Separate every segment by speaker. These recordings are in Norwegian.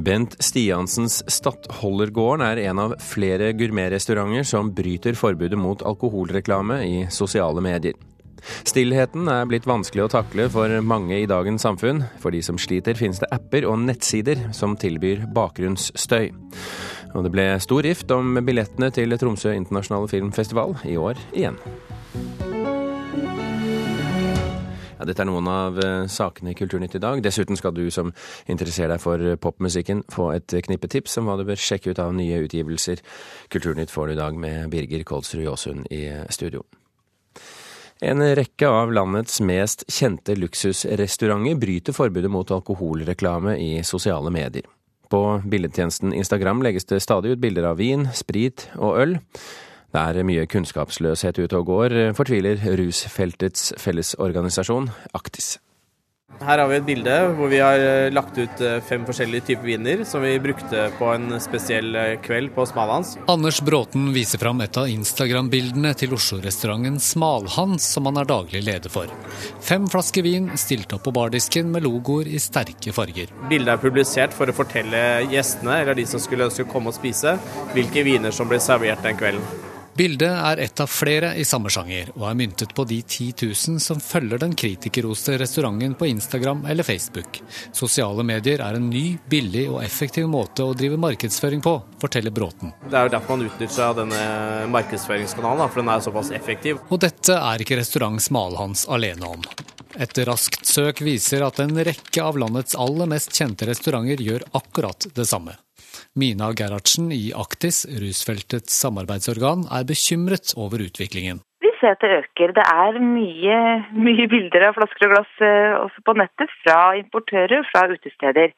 Speaker 1: Bent Stiansens Stadholdergården er en av flere gourmetrestauranter som bryter forbudet mot alkoholreklame i sosiale medier. Stillheten er blitt vanskelig å takle for mange i dagens samfunn. For de som sliter, finnes det apper og nettsider som tilbyr bakgrunnsstøy. Og det ble stor rift om billettene til Tromsø internasjonale filmfestival i år igjen. Ja, dette er noen av eh, sakene i Kulturnytt i dag. Dessuten skal du som interesserer deg for popmusikken få et knippe tips om hva du bør sjekke ut av nye utgivelser. Kulturnytt får du i dag med Birger Kolsrud Jåsund i studio. En rekke av landets mest kjente luksusrestauranter bryter forbudet mot alkoholreklame i sosiale medier. På billedtjenesten Instagram legges det stadig ut bilder av vin, sprit og øl. Det er mye kunnskapsløshet ute og går, fortviler rusfeltets fellesorganisasjon, Aktis.
Speaker 2: Her har vi et bilde hvor vi har eh, lagt ut eh, fem forskjellige typer viner som vi brukte på en spesiell eh, kveld på Smalhans.
Speaker 3: Anders Bråten viser fram et av Instagram-bildene til Oslo-restauranten Smalhans, som han er daglig leder for. Fem flasker vin stilt opp på bardisken med logoer i sterke farger.
Speaker 2: Bildet er publisert for å fortelle gjestene, eller de som skulle ønske å komme og spise, hvilke viner som ble servert den kvelden.
Speaker 3: Bildet er ett av flere i samme sjanger, og er myntet på de 10 000 som følger den kritikerroste restauranten på Instagram eller Facebook. Sosiale medier er en ny, billig og effektiv måte å drive markedsføring på, forteller Bråten.
Speaker 2: Det er jo derfor man utnytter seg av denne markedsføringskanalen, for den er såpass effektiv.
Speaker 3: Og dette er ikke restaurant Smalhans alene om. Et raskt søk viser at en rekke av landets aller mest kjente restauranter gjør akkurat det samme. Mina Gerhardsen i Aktis, rusfeltets samarbeidsorgan, er bekymret over utviklingen.
Speaker 4: Vi ser at det øker. Det er mye, mye bilder av flasker og glass eh, også på nettet fra importører fra utesteder.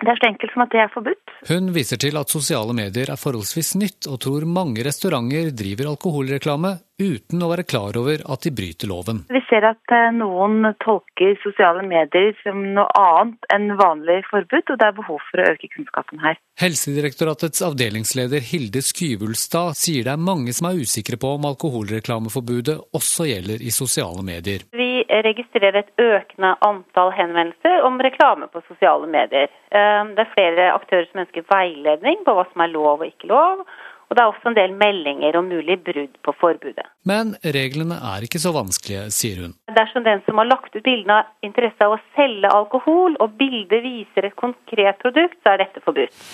Speaker 4: Det er så enkelt som at det er forbudt.
Speaker 3: Hun viser til at sosiale medier er forholdsvis nytt, og tror mange restauranter driver alkoholreklame uten å være klar over at de bryter loven.
Speaker 4: Vi ser at eh, noen tolker sosiale medier som noe annet enn vanlig forbud, og det er behov for å øke kunnskapen her.
Speaker 3: Helsedirektoratets avdelingsleder Hilde Skyvulstad sier det er mange som er usikre på om alkoholreklameforbudet også gjelder i sosiale medier.
Speaker 5: Vi registrerer et økende antall henvendelser om reklame på sosiale medier. Eh, det er flere aktører som ønsker veiledning på hva som er lov og ikke lov. Og det er også en del meldinger om mulig brudd på forbudet.
Speaker 3: Men reglene er ikke så vanskelige, sier hun.
Speaker 5: Dersom den som har lagt ut bildene har interesse av å selge alkohol, og bildet viser et konkret produkt, så er dette forbudt.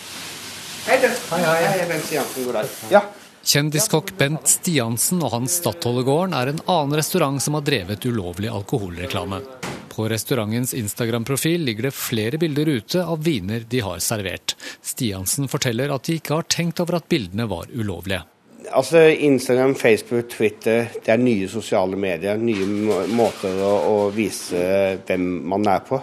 Speaker 2: Hei, du. Hei, hei. hei. Bent Stiansen går der. Ja.
Speaker 3: Kjendiskokk Bent Stiansen og hans Stadholdegården er en annen restaurant som har drevet ulovlig alkoholreklame. På restaurantens Instagram-profil ligger det flere bilder ute av viner de har servert. Stiansen forteller at de ikke har tenkt over at bildene var ulovlige.
Speaker 6: Altså Instagram, Facebook, Twitter, det er nye sosiale medier. Nye måter å, å vise hvem man er på.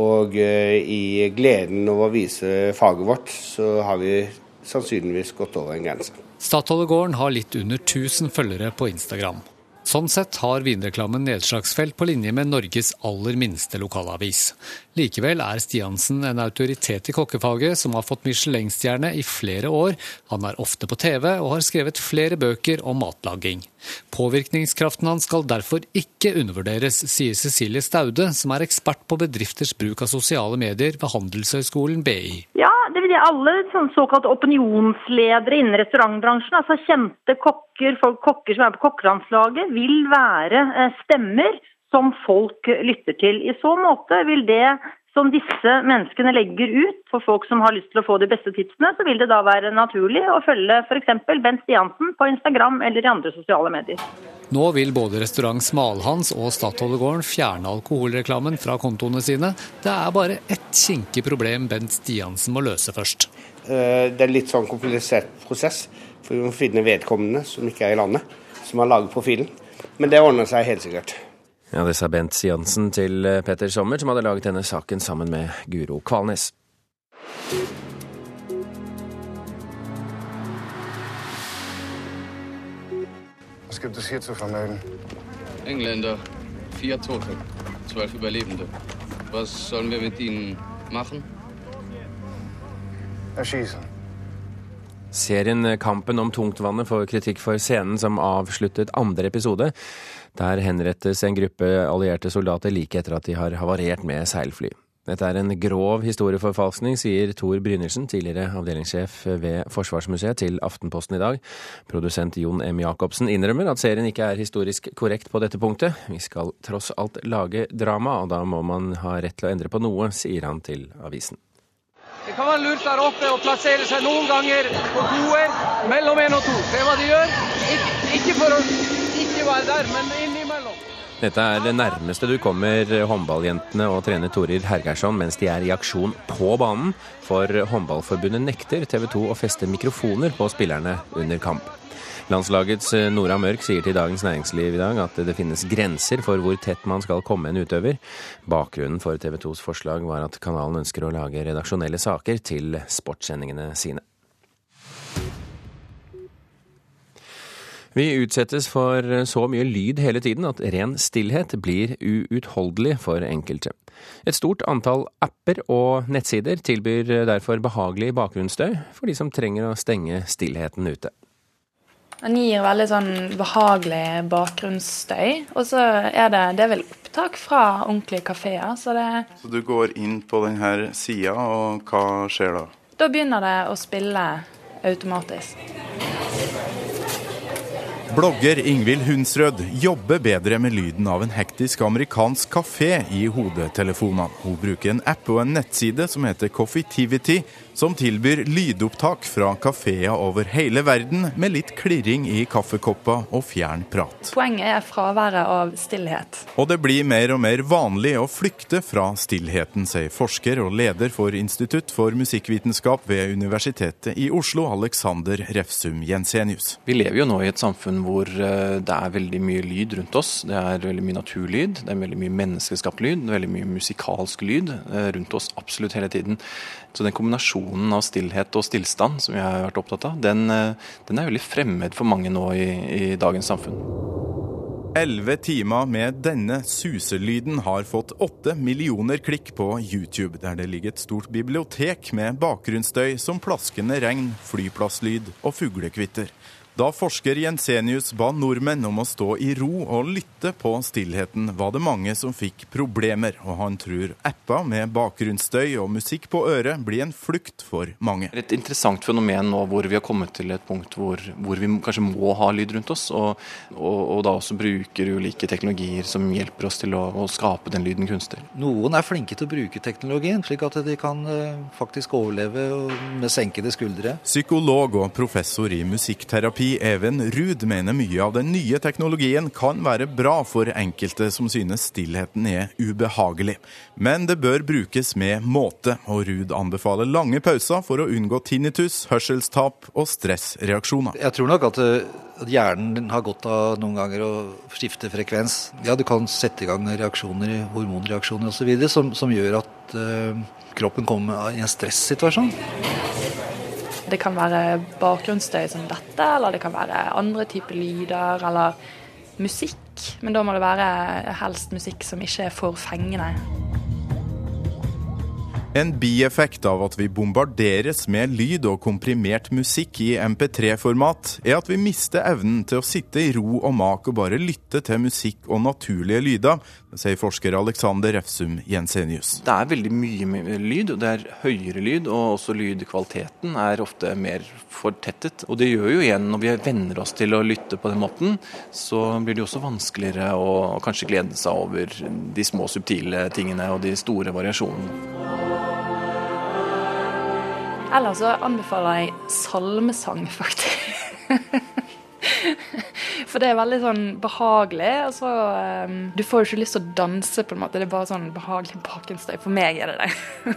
Speaker 6: Og uh, i gleden over å vise faget vårt, så har vi sannsynligvis gått over en grense.
Speaker 3: Statoilegården har litt under 1000 følgere på Instagram. Sånn sett har vinreklamen nedslagsfelt på linje med Norges aller minste lokalavis. Likevel er Stiansen en autoritet i kokkefaget som har fått Michelin-stjerne i flere år. Han er ofte på TV og har skrevet flere bøker om matlaging. Påvirkningskraften hans skal derfor ikke undervurderes, sier Cecilie Staude, som er ekspert på bedrifters bruk av sosiale medier ved Handelshøyskolen BI.
Speaker 7: Ja, det vil si alle såkalte opinionsledere innen restaurantbransjen, altså kjente kokker, folk, kokker som er på kokkelandslaget, vil være eh, stemmer som folk lytter til. I så måte vil det som disse menneskene legger ut for folk som har lyst til å få de beste tipsene, så vil det da være naturlig å følge f.eks. Bent Stiansen på Instagram eller i andre sosiale medier.
Speaker 3: Nå vil både restaurant Smalhans og Stadholdergården fjerne alkoholreklamen fra kontoene sine. Det er bare ett kinkig problem Bent Stiansen må løse først.
Speaker 6: Eh, det er litt sånn komplisert prosess, for vi må finne vedkommende som ikke er i landet, som har laget profilen. Men det ordner seg helt sikkert.
Speaker 1: Ja, Det sa Bent Siansen til eh, Peter Sommer, som hadde laget denne saken sammen med Guro Kvalnes.
Speaker 8: Was gibt es hier zu vermelden?
Speaker 9: Engländer, vier Tote, zwölf Überlebende. Was sollen wir mit ihnen machen?
Speaker 8: Erschießen.
Speaker 1: Serien Kampen om tungtvannet får kritikk for scenen som avsluttet andre episode. Der henrettes en gruppe allierte soldater like etter at de har havarert med seilfly. Dette er en grov historieforfalskning, sier Tor Brynildsen, tidligere avdelingssjef ved Forsvarsmuseet, til Aftenposten i dag. Produsent Jon M. Jacobsen innrømmer at serien ikke er historisk korrekt på dette punktet. Vi skal tross alt lage drama, og da må man ha rett til å endre på noe, sier han til avisen.
Speaker 10: Kan være lurt der oppe å plassere seg noen ganger på toer mellom én og to. Se hva de gjør. Ikke, for å ikke være der, men innimellom.
Speaker 1: Dette er det nærmeste du kommer håndballjentene og trener Torir Hergeirsson mens de er i aksjon på banen, for Håndballforbundet nekter TV 2 å feste mikrofoner på spillerne under kamp. Landslagets Nora Mørk sier til Dagens Næringsliv i dag at det finnes grenser for hvor tett man skal komme en utøver. Bakgrunnen for TV 2s forslag var at kanalen ønsker å lage redaksjonelle saker til sportssendingene sine. Vi utsettes for så mye lyd hele tiden at ren stillhet blir uutholdelig for enkelte. Et stort antall apper og nettsider tilbyr derfor behagelig bakgrunnsstøy for de som trenger å stenge stillheten ute.
Speaker 11: Den gir veldig sånn behagelig bakgrunnsstøy. Og så er det, det er vel opptak fra ordentlige kafeer. Så, det,
Speaker 12: så du går inn på denne sida, og hva skjer da?
Speaker 11: Da begynner det å spille automatisk.
Speaker 13: Blogger Ingvild Hunsrød jobber bedre med lyden av en hektisk amerikansk kafé i hodetelefonene. Hun bruker en app og en nettside som heter Coffeetivity, som tilbyr lydopptak fra kafeer over hele verden, med litt klirring i kaffekopper og fjern prat.
Speaker 11: Poenget er fraværet av stillhet.
Speaker 13: Og det blir mer og mer vanlig å flykte fra stillheten, sier forsker og leder for Institutt for musikkvitenskap ved Universitetet i Oslo, Alexander Refsum Jensenius.
Speaker 14: Vi lever jo nå i et samfunn hvor det er veldig mye lyd rundt oss. Det er veldig mye naturlyd, det er veldig mye menneskeskapt lyd, veldig mye musikalsk lyd rundt oss absolutt hele tiden. Så den kombinasjonen av stillhet og stillstand som jeg har vært opptatt av, den, den er veldig fremmed for mange nå i, i dagens samfunn.
Speaker 13: Elleve timer med denne suselyden har fått åtte millioner klikk på YouTube, der det ligger et stort bibliotek med bakgrunnsstøy som plaskende regn, flyplasslyd og fuglekvitter. Da forsker Jensenius ba nordmenn om å stå i ro og lytte på stillheten, var det mange som fikk problemer, og han tror apper med bakgrunnsstøy og musikk på øret blir en flukt for mange.
Speaker 14: Et interessant fenomen nå hvor vi har kommet til et punkt hvor, hvor vi kanskje må ha lyd rundt oss, og, og, og, da også bruker ulike teknologier som hjelper oss til å, å, skape den lyden kunstig.
Speaker 15: Noen er flinke til å bruke teknologien, slik at de kan uh, faktisk overleve med senkede skuldre.
Speaker 13: Psykolog og professor i musikkterapi Even Ruud mener mye av den nye teknologien kan være bra for enkelte som synes stillheten er ubehagelig. Men det bør brukes med måte, og Ruud anbefaler lange pauser for å unngå tinnitus, hørselstap og stressreaksjoner.
Speaker 15: Jeg tror nok at, at hjernen har godt av noen ganger å skifte frekvens. Ja, du kan sette i gang reaksjoner, hormonreaksjoner osv. Som, som gjør at uh, kroppen kommer i en stressituasjon.
Speaker 11: Det kan være bakgrunnsstøy som dette, eller det kan være andre typer lyder, eller musikk. Men da må det være helst musikk som ikke er for fengende.
Speaker 13: En bieffekt av at vi bombarderes med lyd og komprimert musikk i MP3-format, er at vi mister evnen til å sitte i ro og mak og bare lytte til musikk og naturlige lyder, sier forsker Alexander Refsum Jensenius.
Speaker 14: Det er veldig mye lyd, og det er høyere lyd, og også lydkvaliteten er ofte mer fortettet. Og det gjør jo igjen, når vi venner oss til å lytte på den måten, så blir det også vanskeligere å kanskje glede seg over de små subtile tingene og de store variasjonene.
Speaker 11: Eller så anbefaler jeg salmesang, faktisk. For det er veldig sånn behagelig. Og um, Du får jo ikke lyst til å danse, på en måte. Det er bare sånn behagelig bakgrunnsstøy. For meg er det det.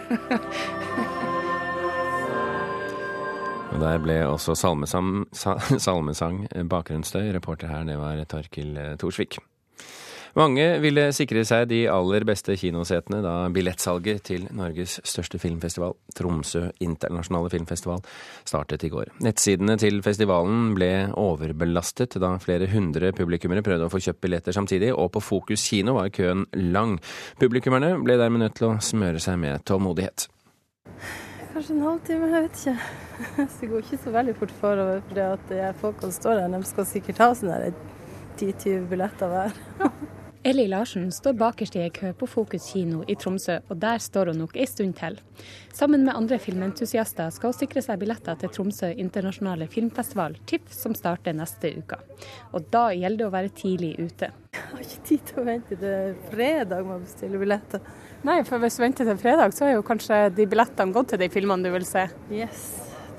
Speaker 1: og der ble også salmesang, salmesang bakgrunnsstøy. Reporter her, det var Torkil Thorsvik. Mange ville sikre seg de aller beste kinosetene da billettsalget til Norges største filmfestival, Tromsø internasjonale filmfestival, startet i går. Nettsidene til festivalen ble overbelastet da flere hundre publikummere prøvde å få kjøpt billetter samtidig, og på Fokus kino var køen lang. Publikummerne ble dermed nødt til å smøre seg med tålmodighet.
Speaker 16: Kanskje en halvtime, jeg vet ikke. Det går ikke så veldig fort forover, for det folk som står der, de skal sikkert ha sånn 10-20 billetter hver.
Speaker 17: Eli Larsen står bakerst i ei kø på Fokus kino i Tromsø, og der står hun nok ei stund til. Sammen med andre filmentusiaster skal hun sikre seg billetter til Tromsø internasjonale filmfestival, TIFF, som starter neste uke. Og da gjelder det å være tidlig ute.
Speaker 16: Jeg har ikke tid til å vente til fredag med å bestille billetter.
Speaker 17: Nei, for hvis du venter til fredag, så er jo kanskje de billettene gått til de filmene du vil se.
Speaker 16: Yes,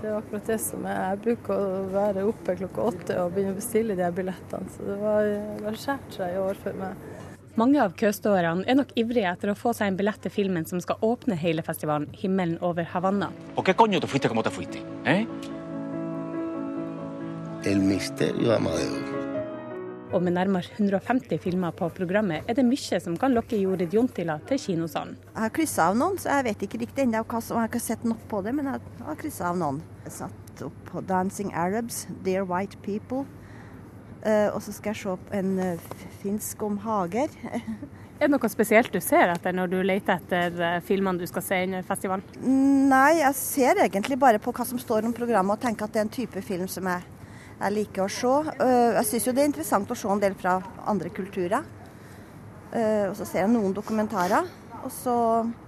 Speaker 16: det er akkurat det som er. Jeg bruker å være oppe klokka åtte og begynne å bestille de billettene, så det var, var skjært seg i år for meg.
Speaker 17: Mange av køståerne er nok ivrige etter å få seg en billett til filmen som skal åpne hele festivalen, 'Himmelen over Havanna'.
Speaker 18: ¿Por qué coño te fuiste como te fuiste? ¿Eh?
Speaker 19: El misterio Amadeo.
Speaker 17: Og med nærmere 150 filmer på programmet er det mye som kan lokke Jorid Jontila til kinosalen.
Speaker 20: Jeg har kryssa av noen, så jeg vet ikke riktig ennå hva som Jeg har ikke sett nok på det, men jeg har kryssa av noen. Jeg satt opp på 'Dancing Arabs', 'Dear White People'. Uh, og så skal jeg se på en uh, finsk om hager.
Speaker 17: er det noe spesielt du ser etter når du leter etter uh, filmene du skal se under festivalen?
Speaker 20: Nei, jeg ser egentlig bare på hva som står om programmet og tenker at det er en type film som jeg, jeg liker å se. jeg syns jo det er interessant å se en del fra andre kulturer. og så ser jeg noen dokumentarer. Og så,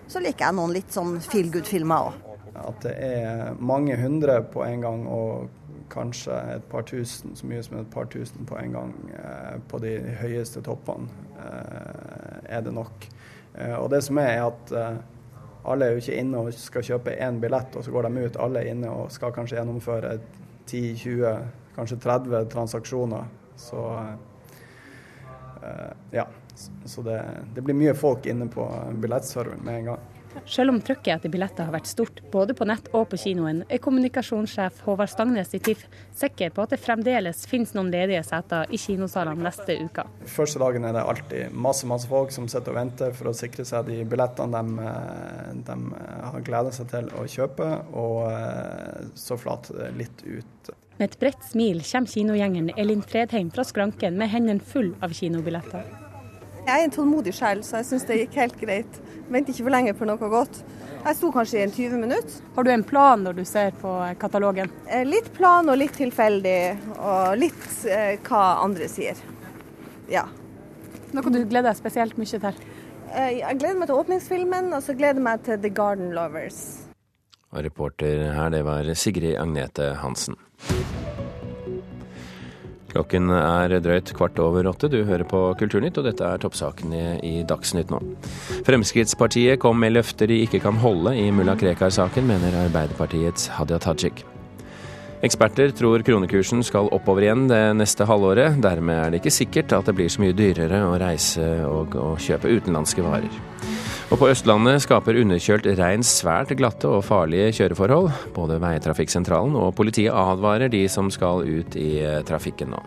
Speaker 20: så liker jeg noen litt sånn feel good-filmer òg.
Speaker 21: At det er mange hundre på en gang. og kanskje et par tusen, så mye som et par tusen på en gang eh, på de høyeste toppene, eh, er det nok. Eh, og det som er, er at eh, alle er jo ikke inne og skal kjøpe én billett, og så går de ut. Alle er inne og skal kanskje gjennomføre 10-20, kanskje 30 transaksjoner. Så eh, ja. Så det, det blir mye folk inne på billettserveren med en gang.
Speaker 17: Selv om trykket etter billetter har vært stort, både på nett og på kinoen, er kommunikasjonssjef Håvard Stangnes i TIFF sikker på at det fremdeles finnes noen ledige seter i kinosalene neste uke.
Speaker 21: Første dagen er det alltid masse masse folk som sitter og venter for å sikre seg de billettene de, de har gleda seg til å kjøpe, og så flater det litt ut.
Speaker 17: Med et bredt smil kommer kinogjengeren Elin Fredheim fra skranken med hendene full av kinobilletter.
Speaker 22: Jeg er en tålmodig sjel, så jeg syns det gikk helt greit. Venter ikke for lenge på noe godt. Jeg sto kanskje i en 20 minutter.
Speaker 17: Har du en plan når du ser på katalogen?
Speaker 22: Litt plan og litt tilfeldig, og litt eh, hva andre sier. Ja.
Speaker 17: Noe du gleder deg spesielt mye til?
Speaker 22: Jeg gleder meg til åpningsfilmen, og så gleder jeg meg til The Garden Lovers.
Speaker 1: Og reporter her, det var Sigrid Agnete Hansen. Klokken er drøyt kvart over åtte. Du hører på Kulturnytt, og dette er toppsakene i Dagsnytt nå. Fremskrittspartiet kom med løfter de ikke kan holde i mulla Krekar-saken, mener Arbeiderpartiets Hadia Tajik. Eksperter tror kronekursen skal oppover igjen det neste halvåret. Dermed er det ikke sikkert at det blir så mye dyrere å reise og å kjøpe utenlandske varer. Og på Østlandet skaper underkjølt regn svært glatte og farlige kjøreforhold. Både Veitrafikksentralen og politiet advarer de som skal ut i trafikken nå.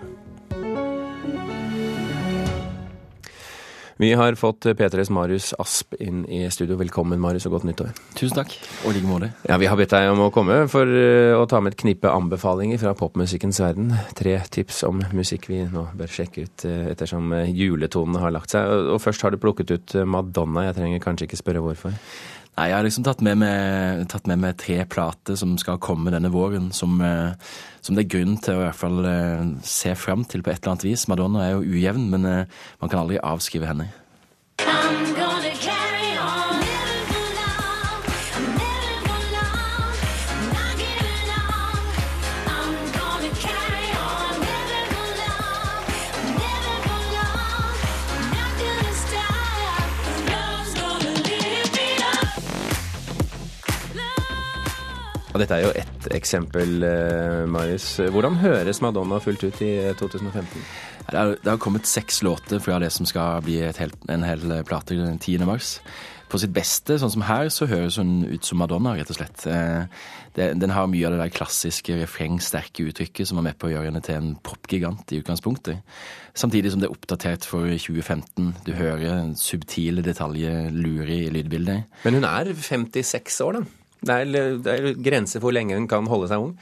Speaker 1: Vi har fått P3s Marius Asp inn i studio. Velkommen, Marius, og godt nyttår.
Speaker 23: Tusen takk, og like måte.
Speaker 1: Ja, Vi har bedt deg om å komme for å ta med et knippe anbefalinger fra popmusikkens verden. Tre tips om musikk vi nå bør sjekke ut ettersom juletonene har lagt seg. Og først har du plukket ut Madonna. Jeg trenger kanskje ikke spørre hvorfor?
Speaker 23: Nei, Jeg har liksom tatt med, meg, tatt med meg tre plater som skal komme denne våren, som, som, det er grunn til å i hvert fall se fram til på et eller annet vis. Madonna er jo ujevn, men man kan aldri avskrive henne.
Speaker 1: Og dette er jo ett eksempel, Marius. Hvordan høres Madonna fullt ut i 2015?
Speaker 23: Det har, det har kommet seks låter fra det som skal bli helt, en hel plate den 10. mars. På sitt beste, sånn som her, så høres hun ut som Madonna, rett og slett. Den har mye av det der klassiske refrengsterke uttrykket som var med på å gjøre henne til en popgigant i utgangspunktet. Samtidig som det er oppdatert for 2015. Du hører subtile detaljer lure i lydbildet.
Speaker 1: Men hun er 56 år, da? Det er, det er grenser for hvor lenge hun kan holde seg ung?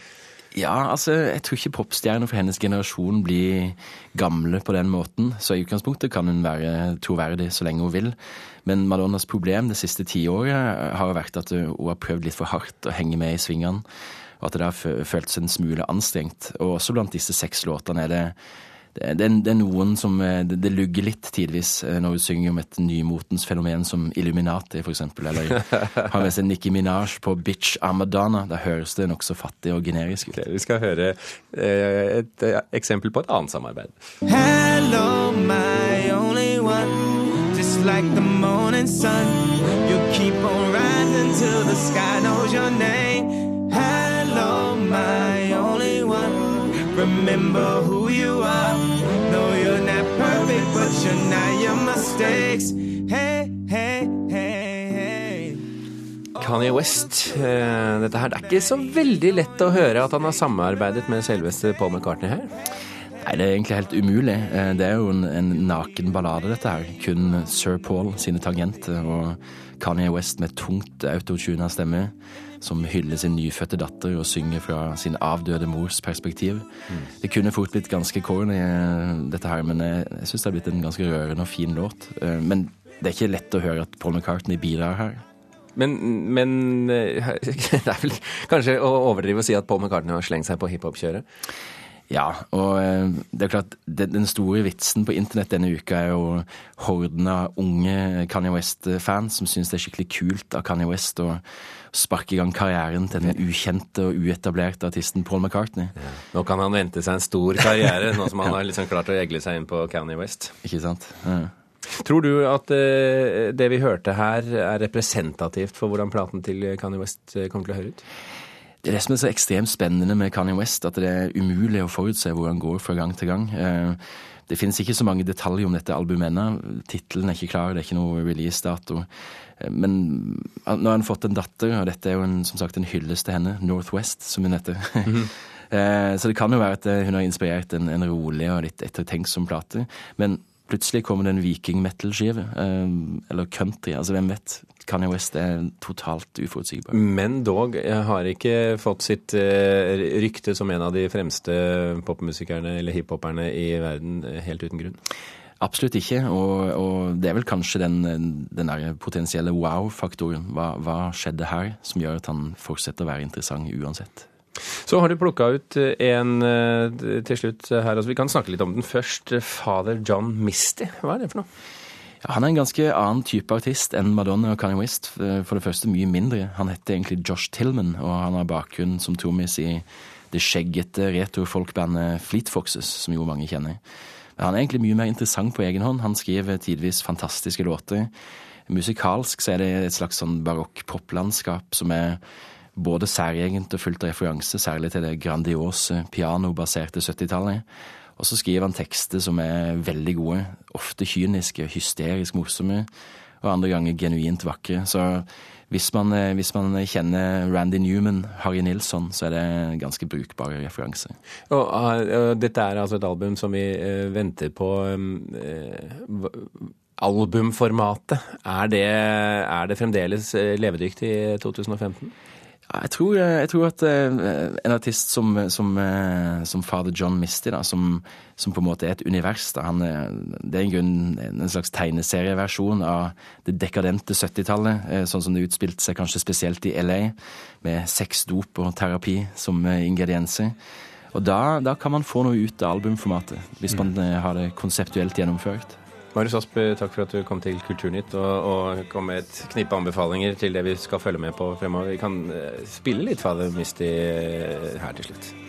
Speaker 23: Ja, altså, jeg tror ikke popstjerner for hennes generasjon blir gamle på den måten. Så i utgangspunktet kan hun være troverdig så lenge hun vil. Men Madonnas problem det siste tiåret har vært at hun har prøvd litt for hardt å henge med i svingene. Og at det har føltes en smule anstrengt. Og også blant disse seks låtene er det det, det, det, er noen som det, det, lugger litt tidvis når hun synger om et nymotens fenomen som Illuminati, eksempel. Eller har med seg Nikki Minaj på Bitch Amadana. Da høres det nokså fattig og generisk ut.
Speaker 1: Vi skal høre et, et eksempel på et annet samarbeid.
Speaker 24: Hello, my only one, just like the morning sun. You keep on rising till the sky knows your name. Remember who you are. No, you're not perfect, but you're not your mistakes. Hey, hey, hey, hey.
Speaker 1: Kanye West. Eh, dette her, Det er ikke så veldig lett å høre at han har samarbeidet med selveste Paul McCartney her.
Speaker 23: Nei, det er egentlig helt umulig. Eh, det er jo en, en naken ballade, dette her. Kun Sir Paul sine tangenter og Kanye West med tungt autotuna stemme, som hyller sin nyfødte datter og synger fra sin avdøde mors perspektiv. Mm. Det kunne fort blitt ganske corny, eh, dette her, men jeg, syns det har blitt en ganske rørende og fin låt. Eh, men det er ikke lett å høre at Paul McCartney bidrar her.
Speaker 1: Men, men det er vel kanskje å overdrive å si at Paul McCartney har slengt seg på hiphop-kjøret?
Speaker 23: Ja, og eh, det er klart, den store vitsen på internett denne uka er jo horden av unge Kanye West-fans som syns det er skikkelig kult av Kanye West å sparke i gang karrieren til den ukjente og uetablerte artisten Paul McCartney. Ja.
Speaker 1: Nå kan han vente seg en stor karriere, nå som han har liksom klart å egle seg inn på Kanye West.
Speaker 23: Ikke sant? Ja.
Speaker 1: Tror du at uh, det vi hørte her, er representativt for hvordan platen til Kanye West kommer til å høre ut?
Speaker 23: Det er det som er så ekstremt spennende med Kanye West, at det er umulig å forutse hvor han går fra gang til gang. Eh, det finnes ikke så mange detaljer om dette albumet ennå. Tittelen er ikke klar, det er ikke noe releasedato. Eh, men nå har han fått en datter, og dette er jo en, som sagt en hyllest til henne. Northwest, som hun heter. Mm -hmm. Så det kan jo være at hun har inspirert en, en rolig og litt ettertenksom plate. Men plutselig kommer det en viking-metal-skive. Eller country, altså hvem vet. Kanye West er totalt uforutsigbar.
Speaker 1: Men dog har ikke fått sitt uh, rykte som en av de fremste popmusikerne eller hiphoperne i verden uh, helt uten grunn.
Speaker 23: Absolutt ikke, og, og, det er vel kanskje den, den der potensielle wow-faktoren. Hva, hva skjedde her som gjør at han fortsetter å være interessant uansett?
Speaker 1: Så har du plukka ut en til slutt her. altså Vi kan snakke litt om den først. Father John Misty. Hva er det for noe?
Speaker 23: Ja, han er en ganske annen type artist enn Madonna og Kanye West. For det første mye mindre. Han heter egentlig Josh Tillman, og han har bakgrunn som trommis i det skjeggete retrofolkbandet Fleet Foxes, som jo mange kjenner. Men han er egentlig mye mer interessant på egen hånd. Han skriver tidvis fantastiske låter. Musikalsk så er det et slags sånn barokk poplandskap som er både særegent og fullt referanse, særlig til det grandiose pianobaserte 70-tallet. Og så skriver han tekster som er veldig gode, ofte kyniske, og hysterisk morsomme, og andre ganger genuint vakre. Så hvis man, eh, hvis man, kjenner Randy Newman, Harry Nilsson, så er det ganske brukbare referanser.
Speaker 1: Og, uh, dette er altså et album som vi uh, venter på uh, albumformatet. Er det, er det fremdeles levedyktig i 2015?
Speaker 23: Jeg tror, eh, jeg tror, at eh, en artist som, som, eh, som Father John Misty, da, som, som, på en måte er et univers da, han, Det er en, grunn, en slags tegneserieversjon av det dekadente 70-tallet, sånn som det utspilte seg kanskje spesielt i LA, med sex, dop og terapi som ingredienser. Og da, da kan man få noe ut av albumformatet, hvis man har det konseptuelt gjennomført.
Speaker 1: Marius Asp, takk for at du kom til Kulturnytt og, og, kom med et knippe anbefalinger til det vi skal følge med på fremover. Vi kan uh, spille litt Father Misty her til slutt.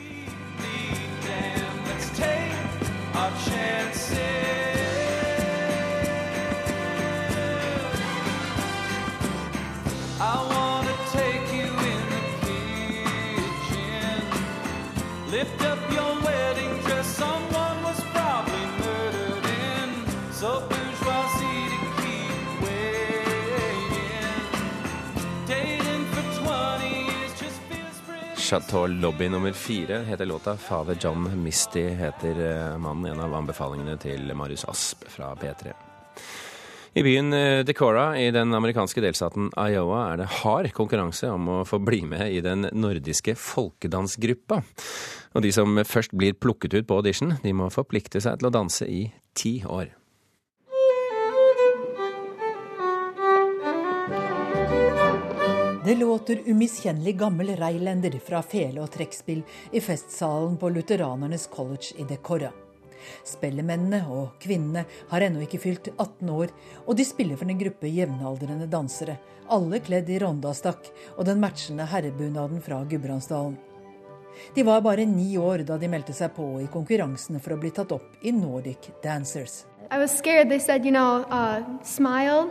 Speaker 1: Chateau Lobby nummer fire heter låta. Father John Misty heter eh, mannen. En av anbefalingene til Marius Asp fra P3. I byen eh, Decora i den amerikanske delstaten Iowa er det hard konkurranse om å få bli med i den nordiske folkedansgruppa. Og de som først blir plukket ut på audition, de må forplikte seg til å danse i ti år.
Speaker 25: Det låter umiskjennelig gammel reilender fra fele og trekkspill i festsalen på Lutheranernes college i Decorra. Spellemennene og kvinnene har ennå ikke fylt 18 år, og de spiller for en gruppe jevnaldrende dansere, alle kledd i rondastakk og den matchende herrebunaden fra Gudbrandsdalen. De var bare ni år da de meldte seg på i konkurransene for å bli tatt opp i Nordic Dancers.
Speaker 26: I was scared. They said, you know, uh, smile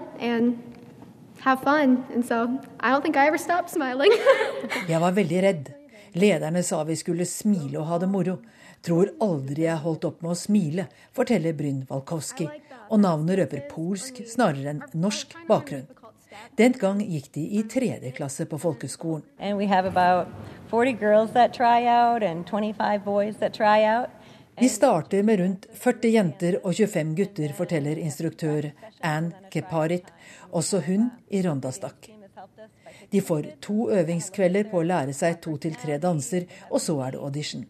Speaker 26: have fun. And so I don't think I ever stopped smiling.
Speaker 25: Jeg var veldig redd. Lederne sa vi skulle smile og ha det moro. Tror aldri jeg holdt opp med å smile, forteller Bryn Walkowski. Og navnet røper polsk snarere enn norsk bakgrunn. Den gang gikk de i tredje klasse på folkeskolen. Vi starter med rundt 40 jenter og 25 gutter, forteller instruktør Ann Keparit, også hun i rondastakk. De får to øvingskvelder på å lære seg to til tre danser, og så er det audition.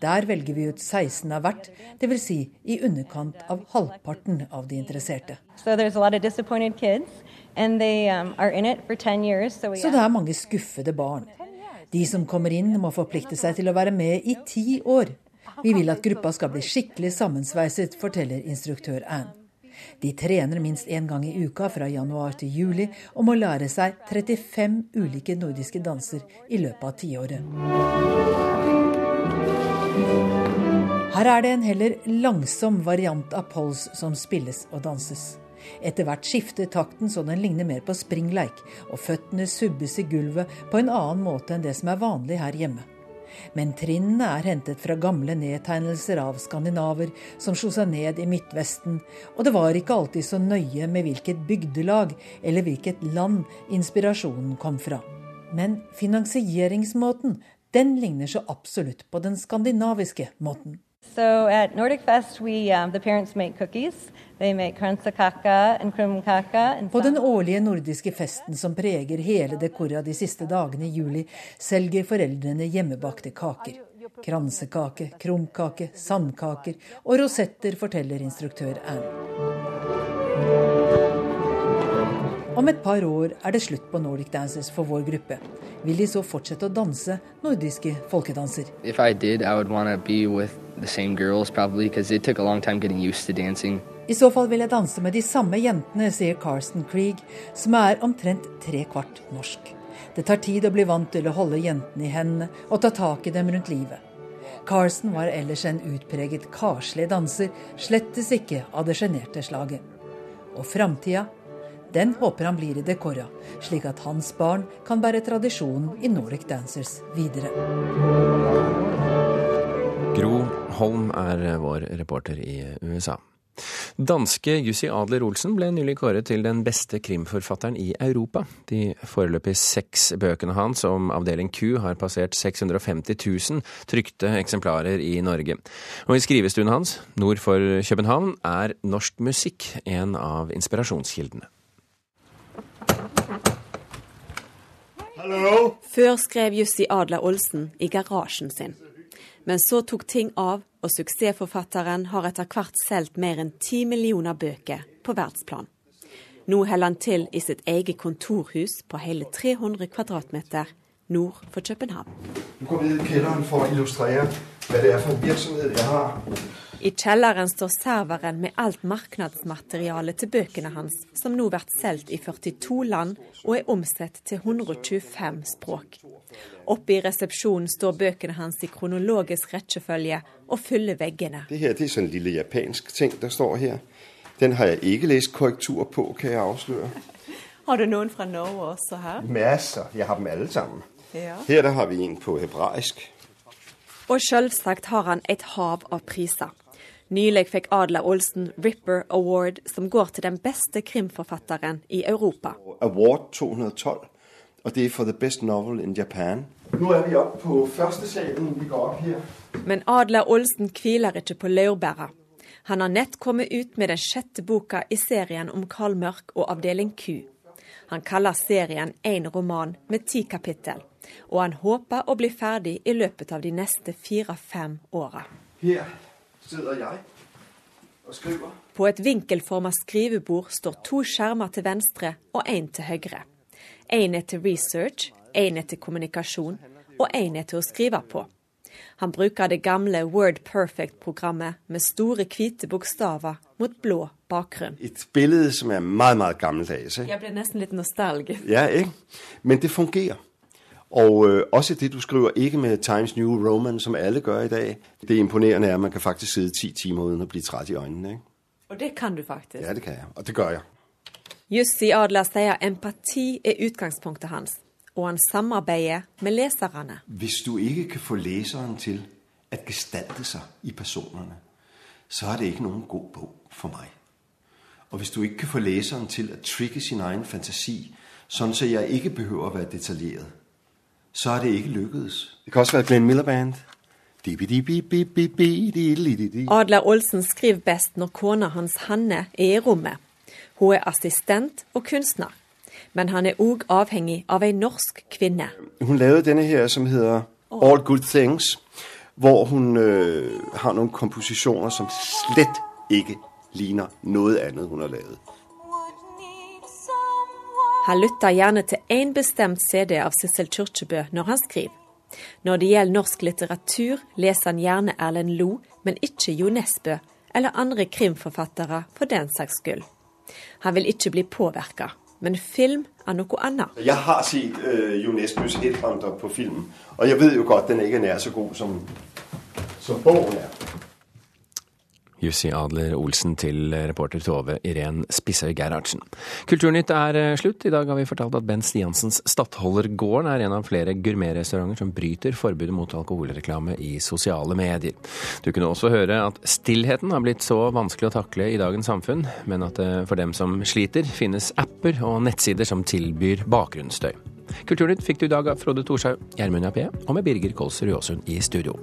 Speaker 25: Der velger vi ut 16 av hvert, dvs. Si i underkant av halvparten av de interesserte.
Speaker 27: Um,
Speaker 25: Så det er mange skuffede barn. De som kommer inn, må forplikte seg til å være med i ti år. Vi vil at gruppa skal bli skikkelig sammensveiset, forteller instruktør Ann. De trener minst én gang i uka fra januar til juli og må lære seg 35 ulike nordiske danser i løpet av tiåret. Her er det en heller langsom variant av pols som spilles og danses. Etter hvert skifter takten så den ligner mer på springleik, og føttene subbes i gulvet på en annen måte enn det som er vanlig her hjemme. Men trinnene er hentet fra gamle nedtegnelser av skandinaver som slo seg ned i Midtvesten, og det var ikke alltid så nøye med hvilket bygdelag eller hvilket land inspirasjonen kom fra. Men finansieringsmåten, den ligner så absolutt på den skandinaviske måten.
Speaker 27: So at Nordic Fest, we, um, the parents make cookies. They make kransakaka and krumkaka.
Speaker 25: På den årlige nordiske festen som preger hele dekoret de siste dagene i juli, selger foreldrene hjemmebakte kaker. Kransekake, krumkake, sandkaker og rosetter, forteller instruktør Anne. Om et par år er det slutt på Nordic Dancers for vår gruppe. Vil de så fortsette å danse nordiske folkedanser?
Speaker 28: Did, girls, probably,
Speaker 25: I så fall vil jeg danse med de samme jentene, sier Carsten Krieg, som er omtrent tre kvart norsk. Det tar tid å bli vant til å holde jentene i hendene og ta tak i dem rundt livet. Carsten var ellers en utpreget karslig danser, slettes ikke av det sjenerte slaget. Og framtida den håper han blir i dekoret, slik at hans barn kan bære tradisjonen i Nordic Dancers videre.
Speaker 1: Gro Holm er vår reporter i USA. Danske Jussi Adler Olsen ble nylig kåret til den beste krimforfatteren i Europa. De foreløpig seks bøkene hans om avdeling Q har passert 650 000 trykte eksemplarer i Norge. Og i skrivestuen hans, nord for København, er norsk musikk en av inspirasjonskildene.
Speaker 29: Før skrev Jussi Adler Olsen i garasjen sin. Men så tok ting av, og suksessforfatteren har etter hvert solgt mer enn ti millioner bøker på verdsplan. Nå holder han til i sitt eget kontorhus på hele 300 kvadratmeter nord for København.
Speaker 30: Nå går vi ned i kjelleren for å illustrere hva det er for virksomhet jeg har.
Speaker 29: I kjelleren står serveren med alt markedsmaterialet til bøkene hans, som nå blir solgt i 42 land og er omsatt til 125 språk. Oppe i resepsjonen står bøkene hans i kronologisk rekkefølge og fyller veggene.
Speaker 30: Det her det er sånn lille japansk ting der står her. Den har jeg ikke lest korrektur på, kan jeg avsløre.
Speaker 29: Har du noen fra Norge også her?
Speaker 30: Masser. Jeg har dem alle sammen. Ja. Her der har vi en på hebraisk.
Speaker 29: Og selvsagt har han et hav av priser. Nylig fikk Adler Olsen Ripper Award, som går til den beste krimforfatteren i Europa.
Speaker 30: Award 212, og det er for the best novel in Japan. Nå er vi oppe på første salen. Vi går opp her.
Speaker 29: Men Adler Olsen hviler ikke på laurbæra. Han har nett kommet ut med den sjette boka i serien om Karl Mørk og Avdeling Q. Han kaller serien én roman med ti kapittel, og han håper å bli ferdig i løpet av de neste fire-fem åra.
Speaker 30: Her sitter jeg og skriver.
Speaker 29: På et vinkelforma skrivebord står to skjermer til venstre og én til høyre. Én er til research, én er til kommunikasjon og én er til å skrive på. Han bruker det gamle Word Perfect-programmet med store, hvite bokstaver mot blå bakgrunn.
Speaker 30: Et bilde som er meget, meget gammeldags.
Speaker 29: Jeg ble nesten litt nostalgisk.
Speaker 30: Ja, ikke? Men det fungerer. Og øh, også det du skriver, ikke med Times New Roman, som alle gør i dag. Det imponerende er at man kan faktisk sidde ti timer uden å bli træt i øjnene. Ikke?
Speaker 29: Og det kan du faktisk.
Speaker 30: Ja, det kan jeg. Og det gør jeg.
Speaker 29: Jussi Adler sier empati er utgangspunktet hans, og han samarbeider med leserne.
Speaker 30: Hvis du ikke kan få leseren til at gestalte seg i personene, så er det ikke noen god bok for meg. Og hvis du ikke kan få leseren til å trigge sin egen fantasi, sånn at jeg ikke behøver å være detaljeret, så er det ikke lykkedes. Det kan også være Glenn Miller Band.
Speaker 29: Adler Olsen skriver best når kona hans Hanne er i rommet. Hun er assistent og kunstner, men han er òg avhengig av ei norsk kvinne.
Speaker 30: Hun lagde denne her som heter All Good Things, hvor hun øh, har noen komposisjoner som slett ikke ligner noe annet hun har lavet.
Speaker 29: Han lytter gjerne til én bestemt CD av Sissel Kyrkjebø når han skriver. Når det gjelder norsk litteratur, leser han gjerne Erlend Lo, men ikke Jo Nesbø eller andre krimforfattere for den saks skyld. Han vil ikke bli påvirka, men film er noe annet.
Speaker 30: Jeg har sett uh, Jo Nesbøs Headhunter på film, og jeg vet jo godt den ikke er nær så god som, som boken er.
Speaker 1: Jussi Adler Olsen til reporter Tove Irén Spissøy Gerhardsen. Kulturnytt er eh, slutt. I dag har vi fortalt at Ben Stiansens Stadholdergården er en av flere gourmetrestauranter som bryter forbudet mot alkoholreklame i sosiale medier. Du kunne også høre at stillheten har blitt så vanskelig å takle i dagens samfunn, men at det for dem som sliter, finnes apper og nettsider som tilbyr bakgrunnsstøy. Kulturnytt fikk du i dag av Frode Thorshaug, Gjermund Jappé og med Birger Kolsrud Aasund i studio.